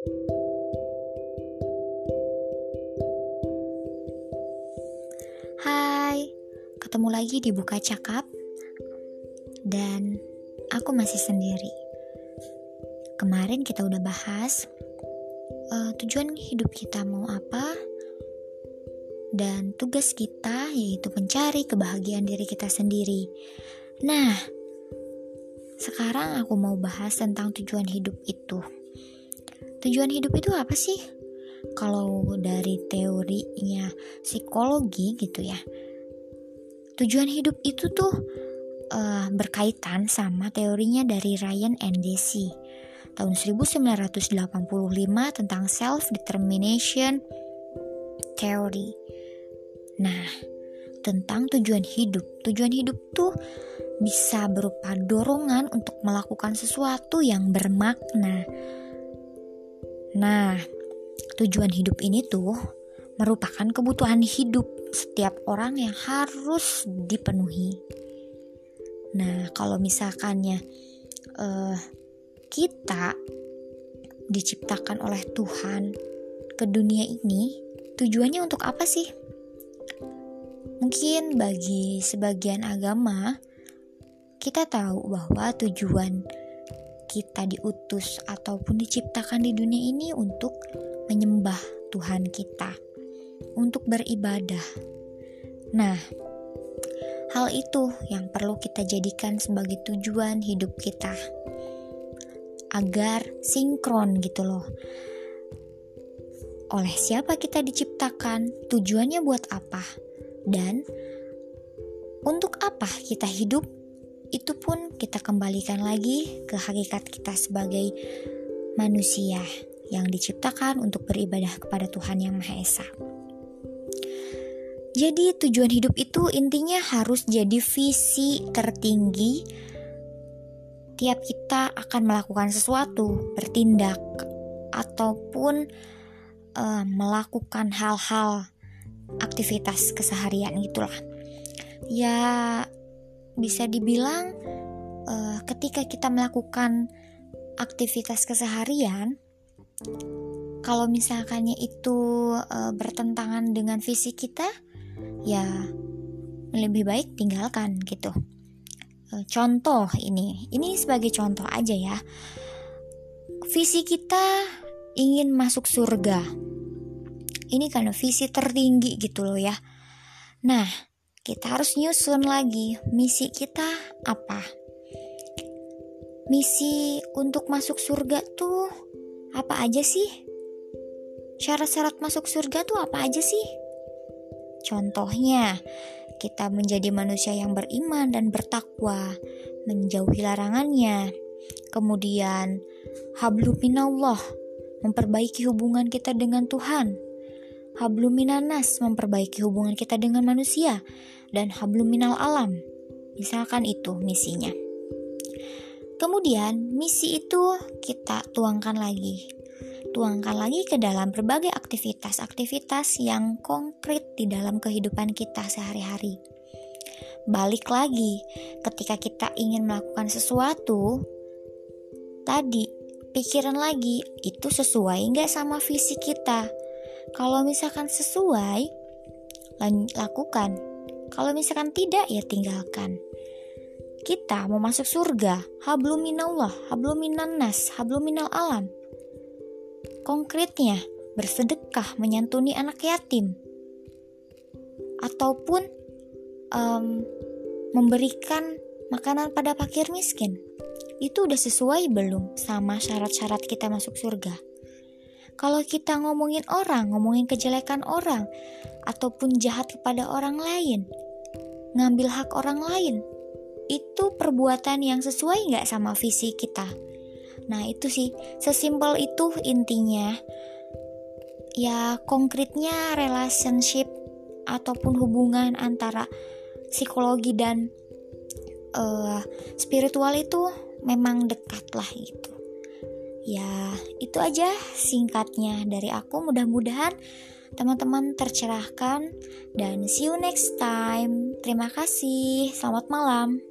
Hai, ketemu lagi di Buka Cakap. Dan aku masih sendiri. Kemarin kita udah bahas uh, Tujuan hidup kita mau apa Dan tugas kita yaitu mencari kebahagiaan diri kita sendiri. Nah, sekarang aku mau bahas tentang tujuan hidup itu Tujuan hidup itu apa sih? kalau dari teorinya psikologi gitu ya tujuan hidup itu tuh uh, berkaitan sama teorinya dari Ryan and Deci tahun 1985 tentang self determination theory. Nah tentang tujuan hidup. Tujuan hidup tuh bisa berupa dorongan untuk melakukan sesuatu yang bermakna nah Tujuan hidup ini tuh merupakan kebutuhan hidup setiap orang yang harus dipenuhi. Nah, kalau misalkannya uh, kita diciptakan oleh Tuhan ke dunia ini, tujuannya untuk apa sih? Mungkin bagi sebagian agama, kita tahu bahwa tujuan kita diutus ataupun diciptakan di dunia ini untuk menyembah Tuhan kita, untuk beribadah. Nah, hal itu yang perlu kita jadikan sebagai tujuan hidup kita, agar sinkron gitu loh. Oleh siapa kita diciptakan, tujuannya buat apa, dan untuk apa kita hidup, itu pun kita kembalikan lagi ke hakikat kita sebagai manusia yang diciptakan untuk beribadah kepada Tuhan Yang Maha Esa. Jadi tujuan hidup itu intinya harus jadi visi tertinggi tiap kita akan melakukan sesuatu, bertindak ataupun uh, melakukan hal-hal aktivitas keseharian itulah. Ya bisa dibilang uh, ketika kita melakukan aktivitas keseharian kalau misalkannya itu e, bertentangan dengan visi kita, ya lebih baik tinggalkan gitu. E, contoh ini, ini sebagai contoh aja ya. Visi kita ingin masuk surga. Ini karena visi tertinggi gitu loh ya. Nah, kita harus nyusun lagi misi kita apa. Misi untuk masuk surga tuh apa aja sih? Syarat-syarat masuk surga tuh apa aja sih? Contohnya, kita menjadi manusia yang beriman dan bertakwa, menjauhi larangannya. Kemudian, hablu minallah, memperbaiki hubungan kita dengan Tuhan. Hablu minanas, memperbaiki hubungan kita dengan manusia. Dan hablu minal alam, misalkan itu misinya. Kemudian, misi itu kita tuangkan lagi. Tuangkan lagi ke dalam berbagai aktivitas-aktivitas yang konkret di dalam kehidupan kita sehari-hari. Balik lagi, ketika kita ingin melakukan sesuatu, tadi pikiran lagi itu sesuai nggak sama visi kita. Kalau misalkan sesuai, lakukan. Kalau misalkan tidak, ya tinggalkan kita mau masuk surga, habluminallah, habluminannas, habluminal alam. Konkretnya, bersedekah menyantuni anak yatim. Ataupun um, memberikan makanan pada fakir miskin. Itu udah sesuai belum sama syarat-syarat kita masuk surga? Kalau kita ngomongin orang, ngomongin kejelekan orang, ataupun jahat kepada orang lain, ngambil hak orang lain, itu perbuatan yang sesuai nggak sama visi kita. Nah itu sih, sesimpel itu intinya. Ya konkretnya relationship ataupun hubungan antara psikologi dan uh, spiritual itu memang dekat lah gitu. Ya itu aja singkatnya dari aku mudah-mudahan teman-teman tercerahkan dan see you next time. Terima kasih. Selamat malam.